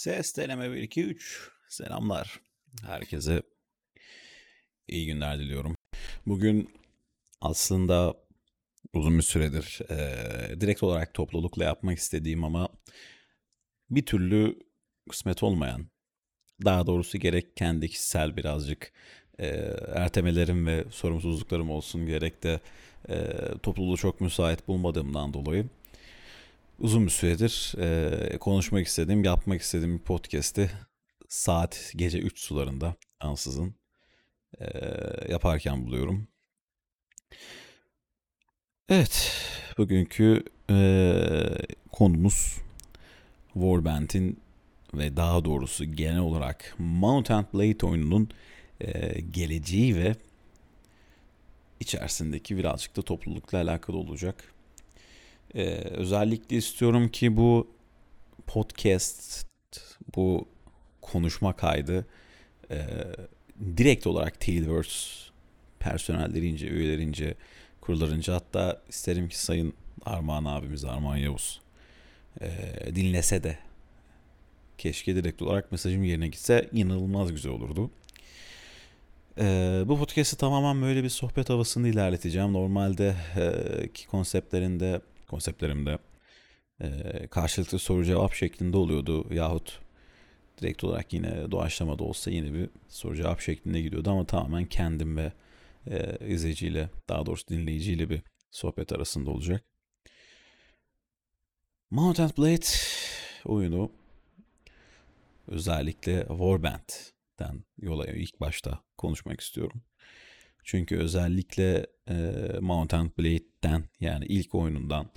Ses deneme 1 2 3. Selamlar. Herkese iyi günler diliyorum. Bugün aslında uzun bir süredir e, direkt olarak toplulukla yapmak istediğim ama bir türlü kısmet olmayan, daha doğrusu gerek kendi kişisel birazcık e, ertemelerim ve sorumsuzluklarım olsun gerek de e, topluluğu çok müsait bulmadığımdan dolayı uzun bir süredir e, konuşmak istediğim, yapmak istediğim bir podcast'i saat gece 3 sularında ansızın e, yaparken buluyorum. Evet, bugünkü e, konumuz Warband'in ve daha doğrusu genel olarak Mount and Blade oyununun e, geleceği ve içerisindeki birazcık da toplulukla alakalı olacak. Ee, özellikle istiyorum ki bu podcast, bu konuşma kaydı e, direkt olarak Tailverse personellerince, üyelerince, kurularınca hatta isterim ki Sayın Armağan abimiz, Armağan Yavuz e, dinlese de keşke direkt olarak mesajım yerine gitse inanılmaz güzel olurdu. Ee, bu podcast'i tamamen böyle bir sohbet havasını ilerleteceğim. Normalde e, ki konseptlerinde konseptlerimde e, karşılıklı soru cevap şeklinde oluyordu yahut direkt olarak yine doğaçlamada olsa yine bir soru cevap şeklinde gidiyordu ama tamamen kendim ve e, izleyiciyle daha doğrusu dinleyiciyle bir sohbet arasında olacak. Mount and Blade oyunu özellikle Warband'den yola ilk başta konuşmak istiyorum. Çünkü özellikle e, Mount and Blade'den yani ilk oyunundan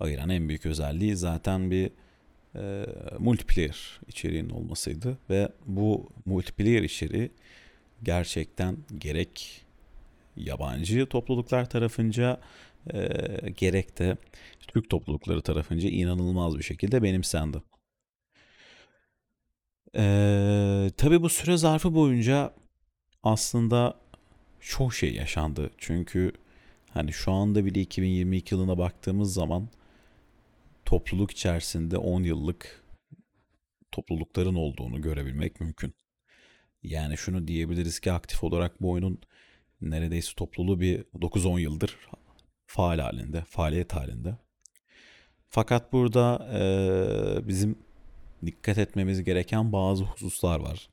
ayıran en büyük özelliği zaten bir e, multiplayer içeriğinin olmasıydı ve bu multiplayer içeriği gerçekten gerek yabancı topluluklar tarafınca e, gerek de Türk toplulukları tarafınca inanılmaz bir şekilde benimsendi. Ee, tabii bu süre zarfı boyunca aslında çok şey yaşandı. Çünkü hani şu anda bile 2022 yılına baktığımız zaman topluluk içerisinde 10 yıllık toplulukların olduğunu görebilmek mümkün. Yani şunu diyebiliriz ki aktif olarak bu oyunun neredeyse topluluğu bir 9-10 yıldır faal halinde, faaliyet halinde. Fakat burada e, bizim dikkat etmemiz gereken bazı hususlar var.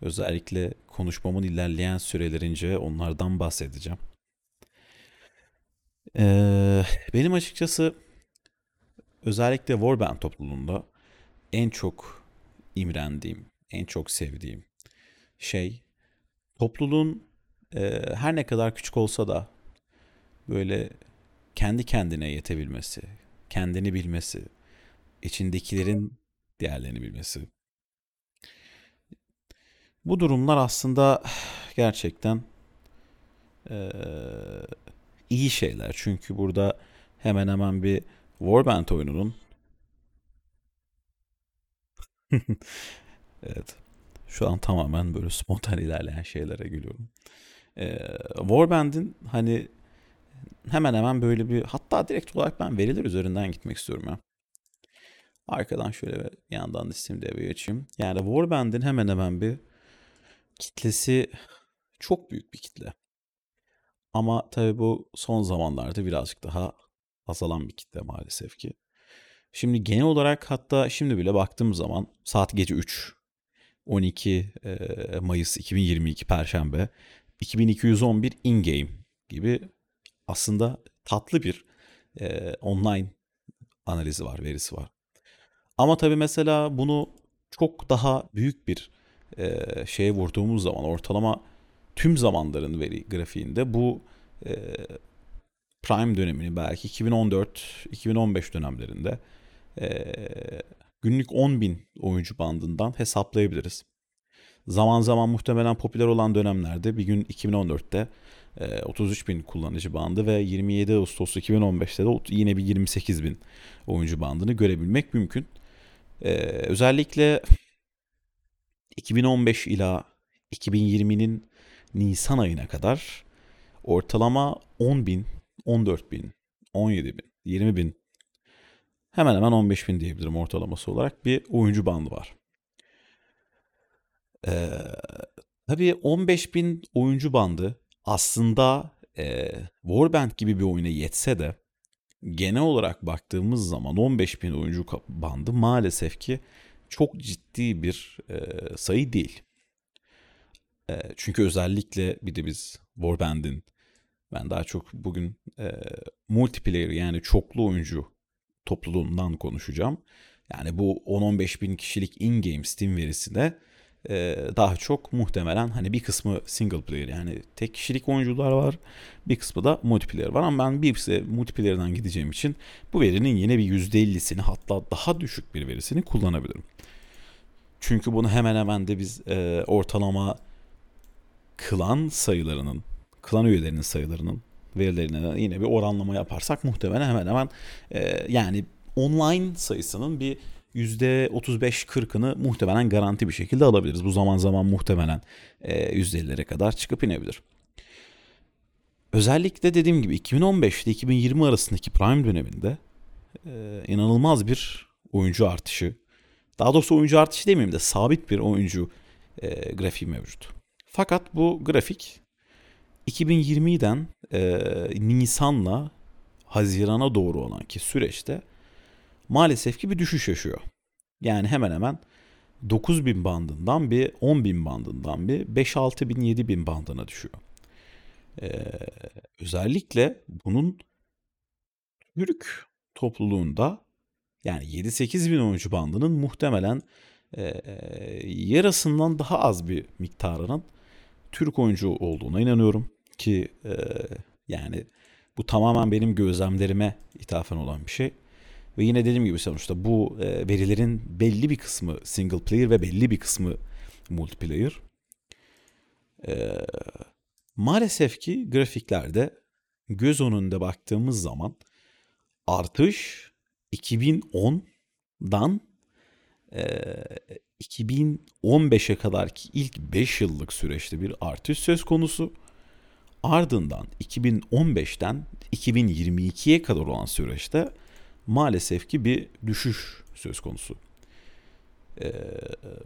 Özellikle konuşmamın ilerleyen sürelerince onlardan bahsedeceğim. Ee, benim açıkçası özellikle Warband topluluğunda en çok imrendiğim, en çok sevdiğim şey topluluğun e, her ne kadar küçük olsa da böyle kendi kendine yetebilmesi, kendini bilmesi, içindekilerin değerlerini bilmesi. Bu durumlar aslında gerçekten e, iyi şeyler. Çünkü burada hemen hemen bir Warband oyununun evet. Şu an tamamen böyle spontan ilerleyen şeylere gülüyorum. Ee, Warband'in hani hemen hemen böyle bir hatta direkt olarak ben veriler üzerinden gitmek istiyorum ya. Arkadan şöyle bir yandan listim devreye açayım. Yani Warband'in hemen hemen bir kitlesi çok büyük bir kitle. Ama tabii bu son zamanlarda birazcık daha azalan bir kitle maalesef ki. Şimdi genel olarak hatta şimdi bile baktığım zaman saat gece 3. 12 Mayıs 2022 Perşembe 2211 in-game gibi aslında tatlı bir e, online analizi var, verisi var. Ama tabii mesela bunu çok daha büyük bir e, şeye vurduğumuz zaman ortalama tüm zamanların veri grafiğinde bu e, prime dönemini belki 2014-2015 dönemlerinde e, günlük 10 bin oyuncu bandından hesaplayabiliriz. Zaman zaman muhtemelen popüler olan dönemlerde bir gün 2014'te e, 33 bin kullanıcı bandı ve 27 Ağustos 2015'te de yine bir 28 bin oyuncu bandını görebilmek mümkün. E, özellikle 2015 ila 2020'nin Nisan ayına kadar ortalama 10 bin 14 bin, 17 bin, 20 bin hemen hemen 15 bin diyebilirim ortalaması olarak bir oyuncu bandı var. Ee, tabii 15 bin oyuncu bandı aslında e, Warband gibi bir oyuna yetse de genel olarak baktığımız zaman 15 bin oyuncu bandı maalesef ki çok ciddi bir e, sayı değil. E, çünkü özellikle bir de biz Warband'in ben daha çok bugün e, multiplayer yani çoklu oyuncu topluluğundan konuşacağım. Yani bu 10-15 bin kişilik in-game Steam verisinde e, daha çok muhtemelen hani bir kısmı single player yani tek kişilik oyuncular var. Bir kısmı da multiplayer var ama ben bir multiplayer'dan gideceğim için bu verinin yine bir %50'sini hatta daha düşük bir verisini kullanabilirim. Çünkü bunu hemen hemen de biz e, ortalama klan sayılarının, klan üyelerinin sayılarının verilerine yine bir oranlama yaparsak muhtemelen hemen hemen e, yani online sayısının bir %35-40'ını muhtemelen garanti bir şekilde alabiliriz. Bu zaman zaman muhtemelen e, %50'lere kadar çıkıp inebilir. Özellikle dediğim gibi 2015 ile 2020 arasındaki prime döneminde e, inanılmaz bir oyuncu artışı. Daha doğrusu oyuncu artışı demeyeyim de sabit bir oyuncu e, grafiği mevcut. Fakat bu grafik 2020'den e, Nisan'la Haziran'a doğru olan ki süreçte maalesef ki bir düşüş yaşıyor. Yani hemen hemen 9000 bandından bir 10.000 bandından bir 5-6 bin 7 bin bandına düşüyor. Ee, özellikle bunun Türk topluluğunda yani 7-8 bin oyuncu bandının muhtemelen e, yarısından daha az bir miktarının Türk oyuncu olduğuna inanıyorum ki e, yani bu tamamen benim gözlemlerime ithafen olan bir şey. Ve yine dediğim gibi sonuçta bu e, verilerin belli bir kısmı single player ve belli bir kısmı multiplayer. E, maalesef ki grafiklerde göz önünde baktığımız zaman artış 2010'dan e, 2015'e kadar ki ilk 5 yıllık süreçte bir artış söz konusu. Ardından 2015'ten 2022'ye kadar olan süreçte maalesef ki bir düşüş söz konusu. Ee,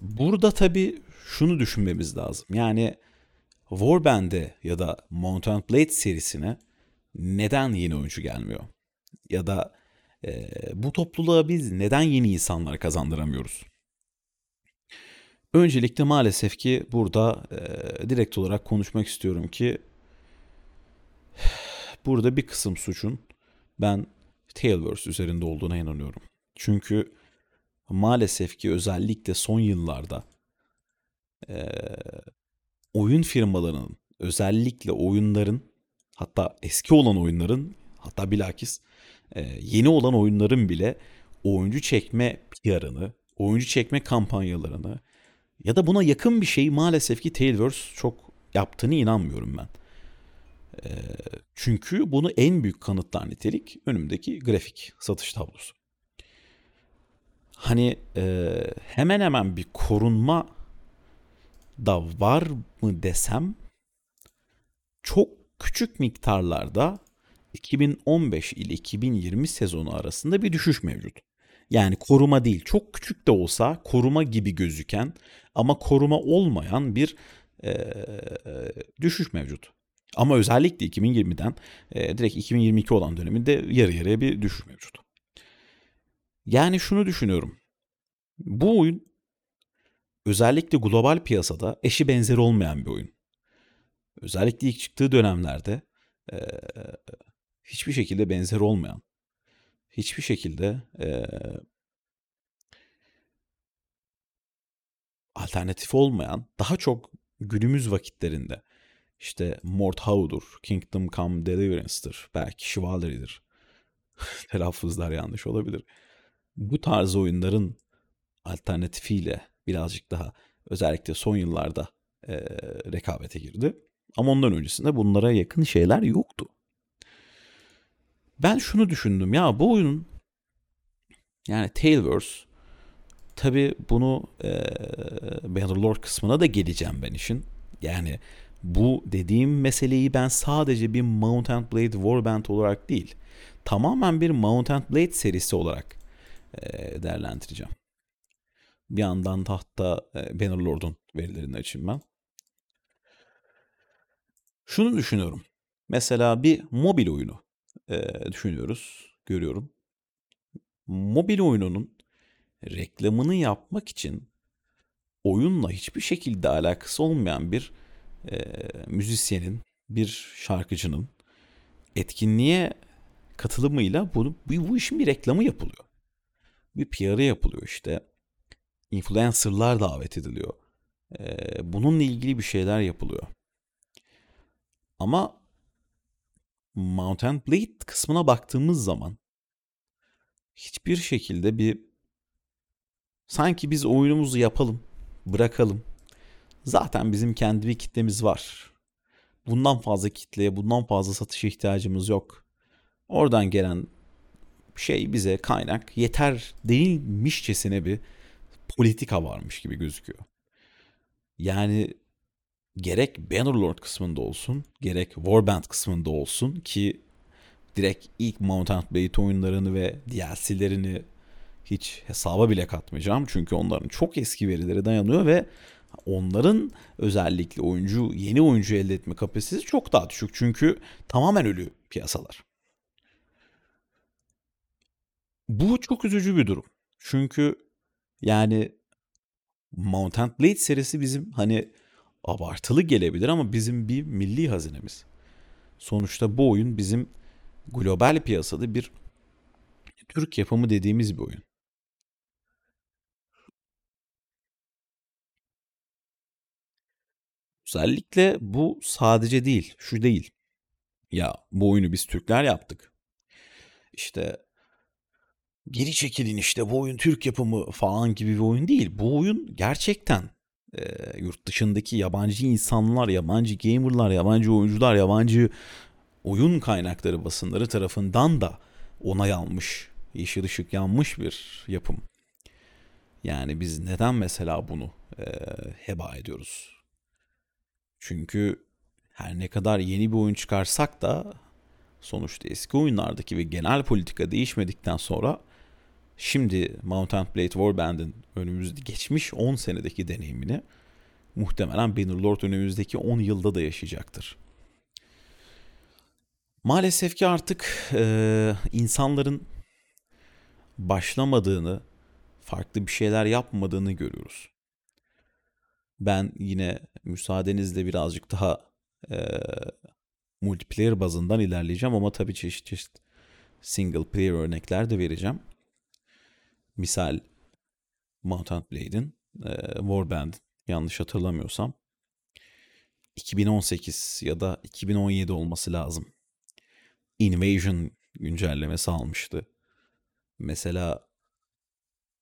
burada tabii şunu düşünmemiz lazım. Yani Warband'e ya da Mountain Blade serisine neden yeni oyuncu gelmiyor? Ya da e, bu topluluğa biz neden yeni insanlar kazandıramıyoruz? Öncelikle maalesef ki burada e, direkt olarak konuşmak istiyorum ki burada bir kısım suçun ben Tailverse üzerinde olduğuna inanıyorum. Çünkü maalesef ki özellikle son yıllarda e, oyun firmalarının özellikle oyunların hatta eski olan oyunların hatta bilakis e, yeni olan oyunların bile oyuncu çekme PR'ını, oyuncu çekme kampanyalarını ya da buna yakın bir şey maalesef ki Tailverse çok yaptığını inanmıyorum ben. Ee, çünkü bunu en büyük kanıtlar nitelik önümdeki grafik satış tablosu. Hani e, hemen hemen bir korunma da var mı desem çok küçük miktarlarda 2015 ile 2020 sezonu arasında bir düşüş mevcut. Yani koruma değil çok küçük de olsa koruma gibi gözüken ama koruma olmayan bir e, düşüş mevcut. Ama özellikle 2020'den e, direkt 2022 olan döneminde yarı yarıya bir düşüş mevcut. Yani şunu düşünüyorum. Bu oyun özellikle global piyasada eşi benzeri olmayan bir oyun. Özellikle ilk çıktığı dönemlerde e, hiçbir şekilde benzer olmayan, hiçbir şekilde e, alternatif olmayan, daha çok günümüz vakitlerinde işte Mordhau'dur, Kingdom Come Deliverance'dır, belki Chivalry'dir. Telaffuzlar yanlış olabilir. Bu tarz oyunların alternatifiyle birazcık daha özellikle son yıllarda e, rekabete girdi. Ama ondan öncesinde bunlara yakın şeyler yoktu. Ben şunu düşündüm ya bu oyunun yani Tailverse tabi bunu e, Bannerlord kısmına da geleceğim ben işin. Yani bu dediğim meseleyi ben sadece bir Mount and Blade Warband olarak değil, tamamen bir Mount and Blade serisi olarak e, değerlendireceğim. Bir yandan tahta e, Bannerlord'un verilerini açayım ben. Şunu düşünüyorum. Mesela bir mobil oyunu e, düşünüyoruz, görüyorum. Mobil oyununun reklamını yapmak için oyunla hiçbir şekilde alakası olmayan bir e, müzisyenin, bir şarkıcının etkinliğe katılımıyla bunu, bu, bu işin bir reklamı yapılıyor. Bir PR'ı yapılıyor işte. Influencer'lar davet ediliyor. E, bununla ilgili bir şeyler yapılıyor. Ama Mountain Blade kısmına baktığımız zaman hiçbir şekilde bir sanki biz oyunumuzu yapalım, bırakalım. Zaten bizim kendi bir kitlemiz var. Bundan fazla kitleye, bundan fazla satışa ihtiyacımız yok. Oradan gelen şey bize kaynak yeter değilmişçesine bir politika varmış gibi gözüküyor. Yani gerek Bannerlord kısmında olsun, gerek Warband kısmında olsun ki direkt ilk Mountain Blade oyunlarını ve DLC'lerini hiç hesaba bile katmayacağım. Çünkü onların çok eski verileri dayanıyor ve onların özellikle oyuncu, yeni oyuncu elde etme kapasitesi çok daha düşük. Çünkü tamamen ölü piyasalar. Bu çok üzücü bir durum. Çünkü yani Mountain Blade serisi bizim hani abartılı gelebilir ama bizim bir milli hazinemiz. Sonuçta bu oyun bizim global piyasada bir Türk yapımı dediğimiz bir oyun. Özellikle bu sadece değil, şu değil. Ya bu oyunu biz Türkler yaptık. İşte geri çekilin işte bu oyun Türk yapımı falan gibi bir oyun değil. Bu oyun gerçekten e, yurt dışındaki yabancı insanlar, yabancı gamerlar, yabancı oyuncular, yabancı oyun kaynakları basınları tarafından da onay almış, yeşil ışık yanmış bir yapım. Yani biz neden mesela bunu e, heba ediyoruz? Çünkü her ne kadar yeni bir oyun çıkarsak da sonuçta eski oyunlardaki ve genel politika değişmedikten sonra şimdi Mountain Blade Warband'in önümüzde geçmiş 10 senedeki deneyimini muhtemelen Bannerlord önümüzdeki 10 yılda da yaşayacaktır. Maalesef ki artık e, insanların başlamadığını, farklı bir şeyler yapmadığını görüyoruz. Ben yine müsaadenizle birazcık daha e, multiplayer bazından ilerleyeceğim ama tabii çeşit çeşit single player örnekler de vereceğim. Misal Mountain Blade'in, e, Warband yanlış hatırlamıyorsam 2018 ya da 2017 olması lazım. Invasion güncellemesi almıştı. Mesela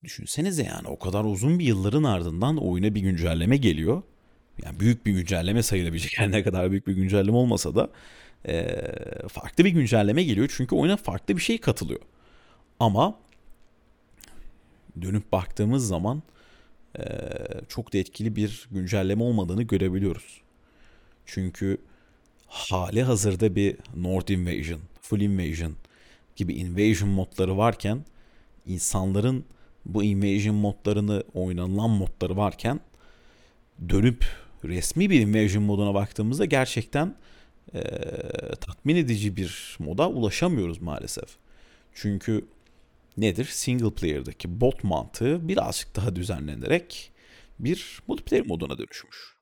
düşünsenize yani o kadar uzun bir yılların ardından oyuna bir güncelleme geliyor. Yani büyük bir güncelleme sayılabilecek her ne kadar büyük bir güncelleme olmasa da e, farklı bir güncelleme geliyor. Çünkü oyuna farklı bir şey katılıyor. Ama dönüp baktığımız zaman e, çok da etkili bir güncelleme olmadığını görebiliyoruz. Çünkü hali hazırda bir North Invasion, Full Invasion gibi invasion modları varken insanların bu invasion modlarını oynanılan modları varken dönüp resmi bir invasion moduna baktığımızda gerçekten e, tatmin edici bir moda ulaşamıyoruz maalesef. Çünkü nedir? Single player'daki bot mantığı birazcık daha düzenlenerek bir multiplayer moduna dönüşmüş.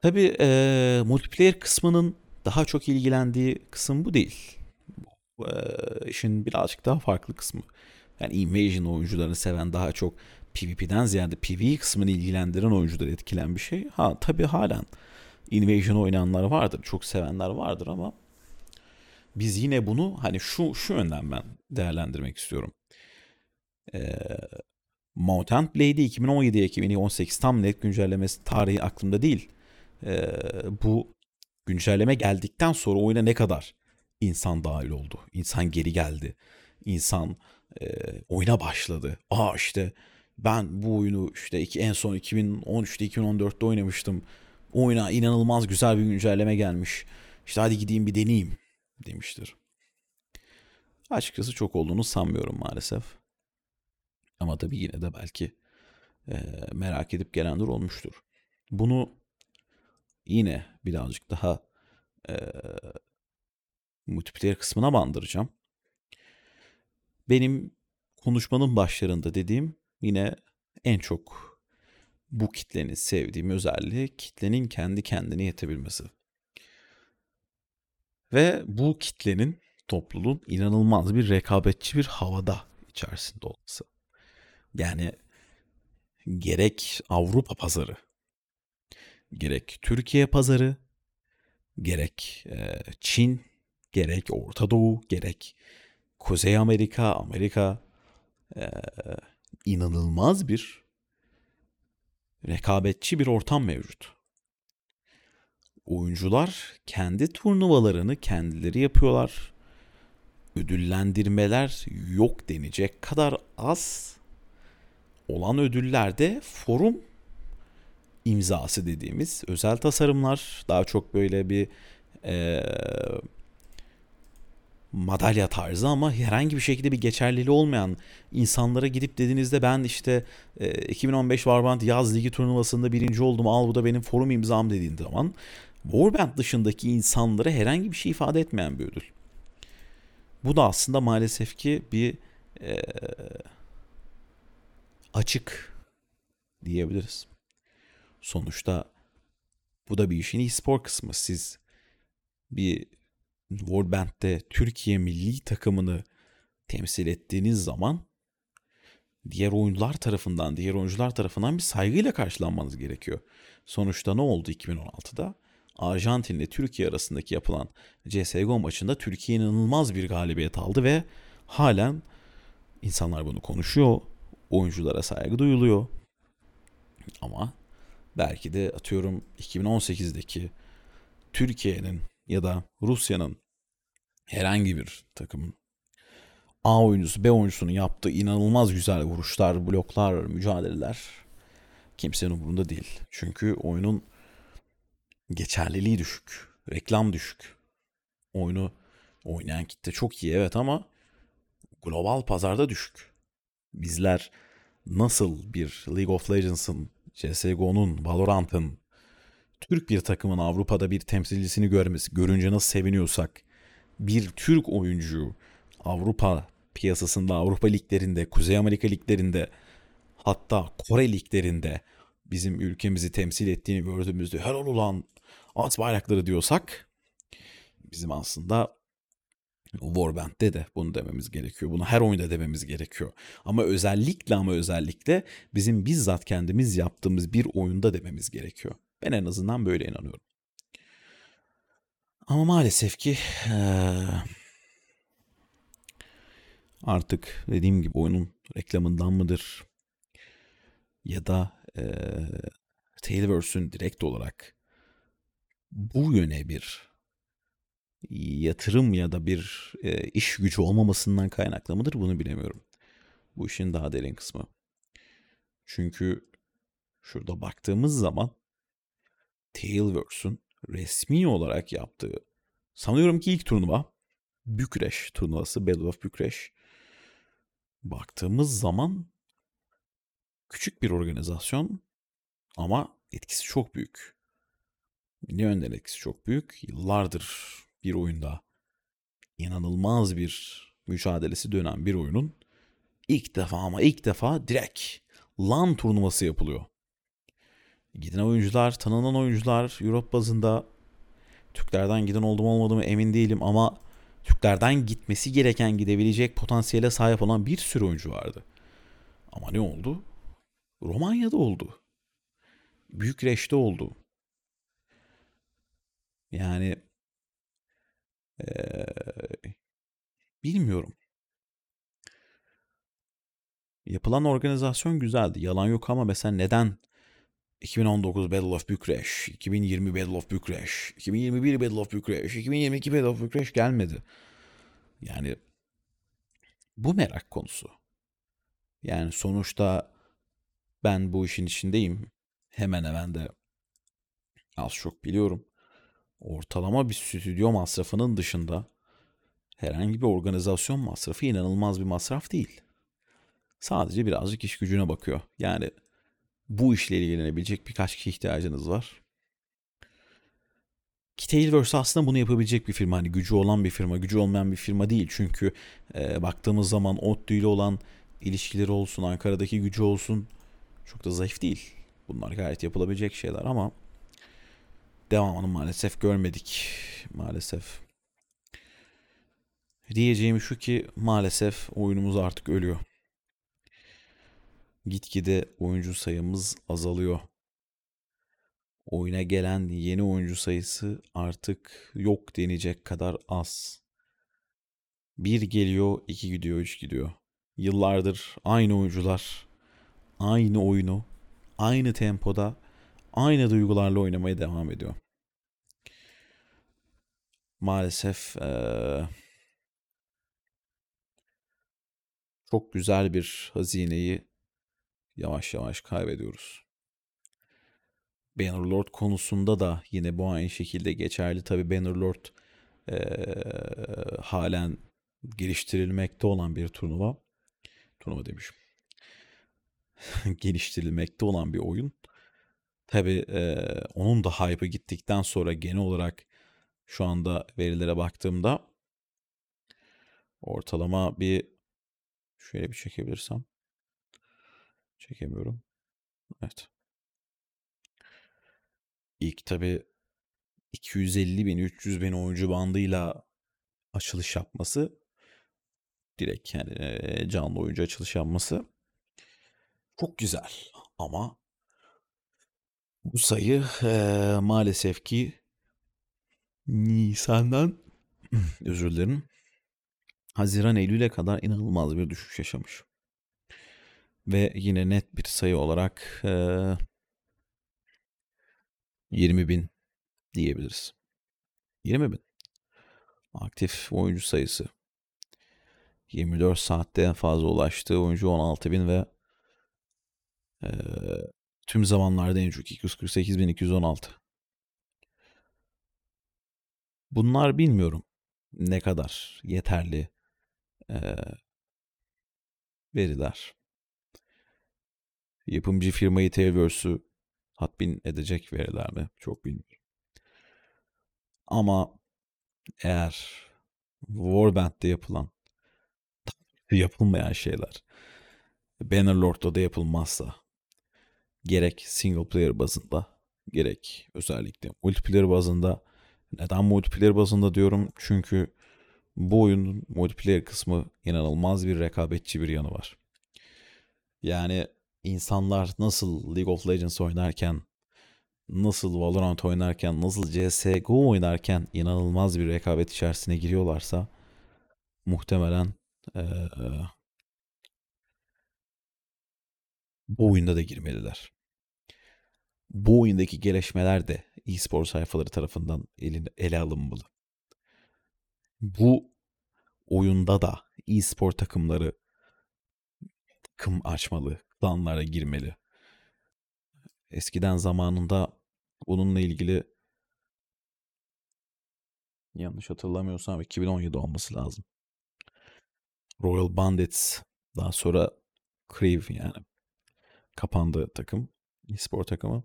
Tabi e, multiplayer kısmının daha çok ilgilendiği kısım bu değil. Bu e, işin birazcık daha farklı kısmı. Yani Invasion oyuncularını seven daha çok PvP'den ziyade PvE kısmını ilgilendiren oyuncuları etkilen bir şey. Ha tabi halen Invasion oynayanlar vardır, çok sevenler vardır ama biz yine bunu hani şu şu yönden ben değerlendirmek istiyorum. Ee, Mountain Blade'i 2017'ye 2018 tam net güncellemesi tarihi aklımda değil. Ee, bu güncelleme geldikten sonra oyuna ne kadar insan dahil oldu. İnsan geri geldi. İnsan e, oyuna başladı. Aa işte ben bu oyunu işte iki, en son 2013'te 2014'te oynamıştım. Oyuna inanılmaz güzel bir güncelleme gelmiş. İşte hadi gideyim bir deneyeyim demiştir. Açıkçası çok olduğunu sanmıyorum maalesef. Ama tabii yine de belki e, merak edip gelenler olmuştur. Bunu yine birazcık daha e, multiplayer kısmına bandıracağım. Benim konuşmanın başlarında dediğim yine en çok bu kitlenin sevdiğim özelliği kitlenin kendi kendine yetebilmesi. Ve bu kitlenin topluluğun inanılmaz bir rekabetçi bir havada içerisinde olması. Yani gerek Avrupa pazarı, gerek Türkiye pazarı, gerek e, Çin, gerek Orta Doğu, gerek Kuzey Amerika, Amerika e, inanılmaz bir rekabetçi bir ortam mevcut. Oyuncular kendi turnuvalarını kendileri yapıyorlar. Ödüllendirmeler yok denecek kadar az olan ödüllerde forum imzası dediğimiz özel tasarımlar daha çok böyle bir e, madalya tarzı ama herhangi bir şekilde bir geçerliliği olmayan insanlara gidip dediğinizde ben işte e, 2015 Warband yaz ligi turnuvasında birinci oldum al bu da benim forum imzam dediğin zaman Warband dışındaki insanlara herhangi bir şey ifade etmeyen bir ödül. Bu da aslında maalesef ki bir e, açık diyebiliriz. Sonuçta bu da bir işin e-spor kısmı. Siz bir Warband'de Türkiye milli takımını temsil ettiğiniz zaman diğer oyuncular tarafından, diğer oyuncular tarafından bir saygıyla karşılanmanız gerekiyor. Sonuçta ne oldu 2016'da? Arjantin ile Türkiye arasındaki yapılan CSGO maçında Türkiye inanılmaz bir galibiyet aldı ve halen insanlar bunu konuşuyor. Oyunculara saygı duyuluyor. Ama belki de atıyorum 2018'deki Türkiye'nin ya da Rusya'nın herhangi bir takımın A oyuncusu B oyuncusunun yaptığı inanılmaz güzel vuruşlar, bloklar, mücadeleler kimsenin umurunda değil. Çünkü oyunun geçerliliği düşük, reklam düşük. Oyunu oynayan kitle çok iyi evet ama global pazarda düşük. Bizler nasıl bir League of Legends'ın, CSGO'nun, Valorant'ın Türk bir takımın Avrupa'da bir temsilcisini görmesi, görünce nasıl seviniyorsak bir Türk oyuncu Avrupa piyasasında, Avrupa liglerinde, Kuzey Amerika liglerinde hatta Kore liglerinde bizim ülkemizi temsil ettiğini gördüğümüzde helal ulan at bayrakları diyorsak bizim aslında Warband'de de bunu dememiz gerekiyor. Bunu her oyunda dememiz gerekiyor. Ama özellikle ama özellikle bizim bizzat kendimiz yaptığımız bir oyunda dememiz gerekiyor. Ben en azından böyle inanıyorum. Ama maalesef ki ee, artık dediğim gibi oyunun reklamından mıdır ya da e, Tailverse'ün direkt olarak bu yöne bir yatırım ya da bir e, iş gücü olmamasından kaynaklı mıdır bunu bilemiyorum. Bu işin daha derin kısmı. Çünkü şurada baktığımız zaman Tailverse'ün resmi olarak yaptığı sanıyorum ki ilk turnuva Bükreş turnuvası Battle of Bükreş. Baktığımız zaman küçük bir organizasyon ama etkisi çok büyük. Ne yönden etkisi çok büyük? Yıllardır bir oyunda inanılmaz bir mücadelesi dönen bir oyunun ilk defa ama ilk defa direkt LAN turnuvası yapılıyor. Giden oyuncular, tanınan oyuncular Europe bazında Türklerden giden oldu mu olmadı mı emin değilim ama Türklerden gitmesi gereken gidebilecek potansiyele sahip olan bir sürü oyuncu vardı. Ama ne oldu? Romanya'da oldu. Büyük Reş'te oldu. Yani ee, bilmiyorum. Yapılan organizasyon güzeldi. Yalan yok ama mesela neden 2019 Battle of Bükreş, 2020 Battle of Bükreş, 2021 Battle of Bükreş, 2022 Battle of Bükreş gelmedi. Yani bu merak konusu. Yani sonuçta ben bu işin içindeyim. Hemen hemen de az çok biliyorum. Ortalama bir stüdyo masrafının dışında herhangi bir organizasyon masrafı inanılmaz bir masraf değil. Sadece birazcık iş gücüne bakıyor. Yani bu işle ilgilenebilecek birkaç kişi ihtiyacınız var. Ki Tailverse aslında bunu yapabilecek bir firma. Hani gücü olan bir firma, gücü olmayan bir firma değil. Çünkü e, baktığımız zaman ODTÜ ile olan ilişkileri olsun, Ankara'daki gücü olsun çok da zayıf değil. Bunlar gayet yapılabilecek şeyler ama devamını maalesef görmedik. Maalesef. Diyeceğim şu ki maalesef oyunumuz artık ölüyor. Gitgide oyuncu sayımız azalıyor. Oyuna gelen yeni oyuncu sayısı artık yok denecek kadar az. Bir geliyor, iki gidiyor, üç gidiyor. Yıllardır aynı oyuncular, aynı oyunu, aynı tempoda, aynı duygularla oynamaya devam ediyor. Maalesef ee, çok güzel bir hazineyi yavaş yavaş kaybediyoruz. Bannerlord konusunda da yine bu aynı şekilde geçerli. Tabi Bannerlord ee, halen geliştirilmekte olan bir turnuva. Turnuva demişim. geliştirilmekte olan bir oyun. Tabi e, onun da hype'ı gittikten sonra genel olarak şu anda verilere baktığımda ortalama bir şöyle bir çekebilirsem çekemiyorum. Evet. İlk tabi 250 bin 300 bin oyuncu bandıyla açılış yapması direkt yani canlı oyuncu açılış yapması çok güzel ama bu sayı e, maalesef ki Nisan'dan özür dilerim Haziran Eylül'e kadar inanılmaz bir düşüş yaşamış. Ve yine net bir sayı olarak e, 20 bin diyebiliriz. 20 bin. Aktif oyuncu sayısı. 24 saatte en fazla ulaştığı oyuncu 16 bin ve e, tüm zamanlarda en çok 248.216. Bunlar bilmiyorum ne kadar yeterli e, veriler. Yapımcı firmayı Tailverse'ü tatmin edecek veriler mi? Çok bilmiyorum. Ama eğer Warband'de yapılan yapılmayan şeyler Bannerlord'da da yapılmazsa gerek single player bazında gerek özellikle multiplayer bazında neden multiplayer bazında diyorum çünkü bu oyunun multiplayer kısmı inanılmaz bir rekabetçi bir yanı var. Yani insanlar nasıl League of Legends oynarken, nasıl Valorant oynarken, nasıl CSGO oynarken inanılmaz bir rekabet içerisine giriyorlarsa muhtemelen ee, bu oyunda da girmeliler. Bu oyundaki gelişmeler de e-spor sayfaları tarafından eline, ele alınmalı. Bu oyunda da e-spor takımları takım açmalı, klanlara girmeli. Eskiden zamanında bununla ilgili yanlış hatırlamıyorsam 2017 olması lazım. Royal Bandits daha sonra Crave yani kapandı takım. e-spor takımı.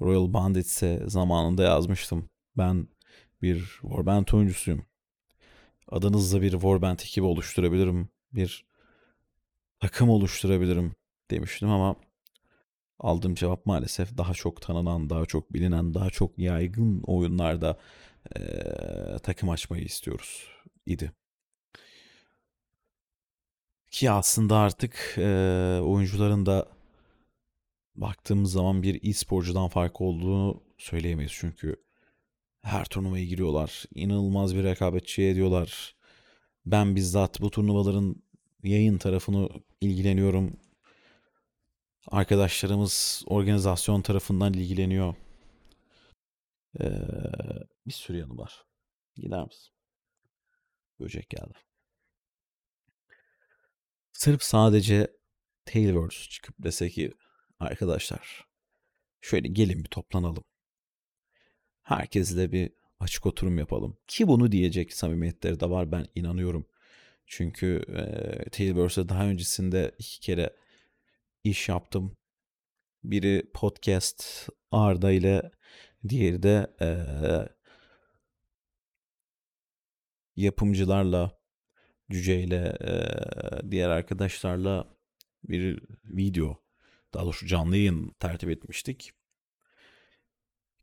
Royal Bandits'e zamanında yazmıştım. Ben bir Warband oyuncusuyum. Adınızla bir Warband ekibi oluşturabilirim. Bir takım oluşturabilirim demiştim ama aldığım cevap maalesef daha çok tanınan, daha çok bilinen, daha çok yaygın oyunlarda e, takım açmayı istiyoruz idi. Ki aslında artık e, oyuncuların da baktığımız zaman bir e-sporcudan farkı olduğunu söyleyemeyiz. Çünkü her turnuvaya giriyorlar. İnanılmaz bir rekabetçi ediyorlar. Ben bizzat bu turnuvaların yayın tarafını ilgileniyorum. Arkadaşlarımız organizasyon tarafından ilgileniyor. Ee, bir sürü yanı var. Gider misin? Böcek geldi. Sırf sadece Tailverse çıkıp dese ki arkadaşlar şöyle gelin bir toplanalım. Herkesle bir açık oturum yapalım. Ki bunu diyecek samimiyetleri de var ben inanıyorum. Çünkü e, Tailverse'e daha öncesinde iki kere iş yaptım. Biri podcast Arda ile diğeri de e, yapımcılarla Cüce ile e, diğer arkadaşlarla bir video daha doğrusu canlı yayın tertip etmiştik.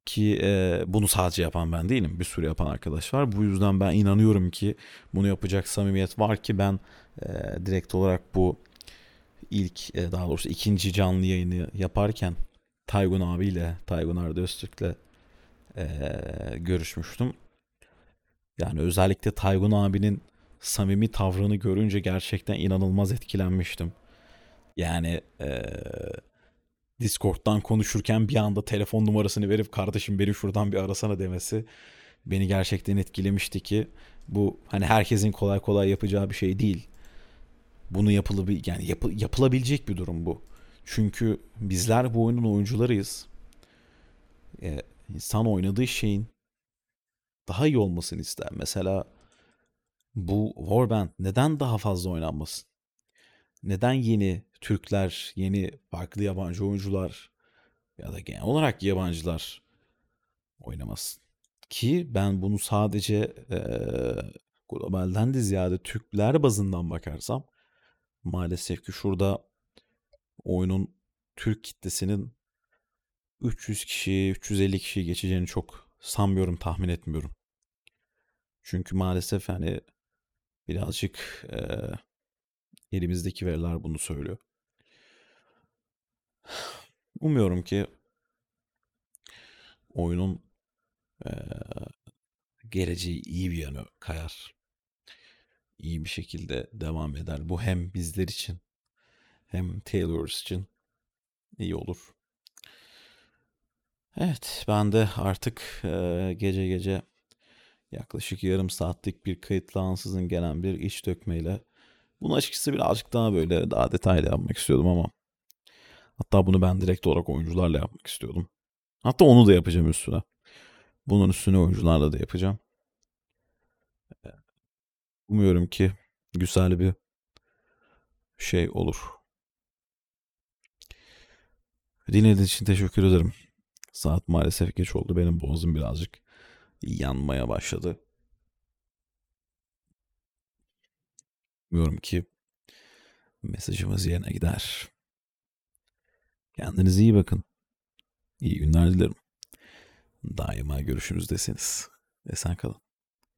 Ki e, bunu sadece yapan ben değilim. Bir sürü yapan arkadaş var. Bu yüzden ben inanıyorum ki bunu yapacak samimiyet var ki ben e, direkt olarak bu ilk e, daha doğrusu ikinci canlı yayını yaparken Taygun abiyle, Taygun Arda Öztürk'le e, görüşmüştüm. Yani özellikle Taygun abinin samimi tavrını görünce gerçekten inanılmaz etkilenmiştim. Yani e, Discord'dan konuşurken bir anda telefon numarasını verip kardeşim beni şuradan bir arasana demesi beni gerçekten etkilemişti ki bu hani herkesin kolay kolay yapacağı bir şey değil. Bunu yapılabil yani yapı, yapılabilecek bir durum bu. Çünkü bizler bu oyunun oyuncularıyız. Ee, insan oynadığı şeyin daha iyi olmasını ister. Mesela bu Warband neden daha fazla oynanmasın? Neden yeni Türkler, yeni farklı yabancı oyuncular ya da genel olarak yabancılar oynamasın? Ki ben bunu sadece e, globalden de ziyade Türkler bazından bakarsam maalesef ki şurada oyunun Türk kitlesinin 300 kişi, 350 kişi geçeceğini çok sanmıyorum, tahmin etmiyorum. Çünkü maalesef hani birazcık e, elimizdeki veriler bunu söylüyor. Umuyorum ki oyunun e, geleceği iyi bir yanı kayar. İyi bir şekilde devam eder. Bu hem bizler için hem Taylor's için iyi olur. Evet ben de artık gece gece yaklaşık yarım saatlik bir kayıtlı ansızın gelen bir iç dökmeyle bunu açıkçası birazcık daha böyle daha detaylı yapmak istiyordum ama hatta bunu ben direkt olarak oyuncularla yapmak istiyordum. Hatta onu da yapacağım üstüne. Bunun üstüne oyuncularla da yapacağım. Umuyorum ki güzel bir şey olur. Dinlediğiniz için teşekkür ederim. Saat maalesef geç oldu. Benim boğazım birazcık yanmaya başladı. Umuyorum ki mesajımız yerine gider. Kendinize iyi bakın. İyi günler dilerim. Daima görüşünüzdesiniz. Esen kalın.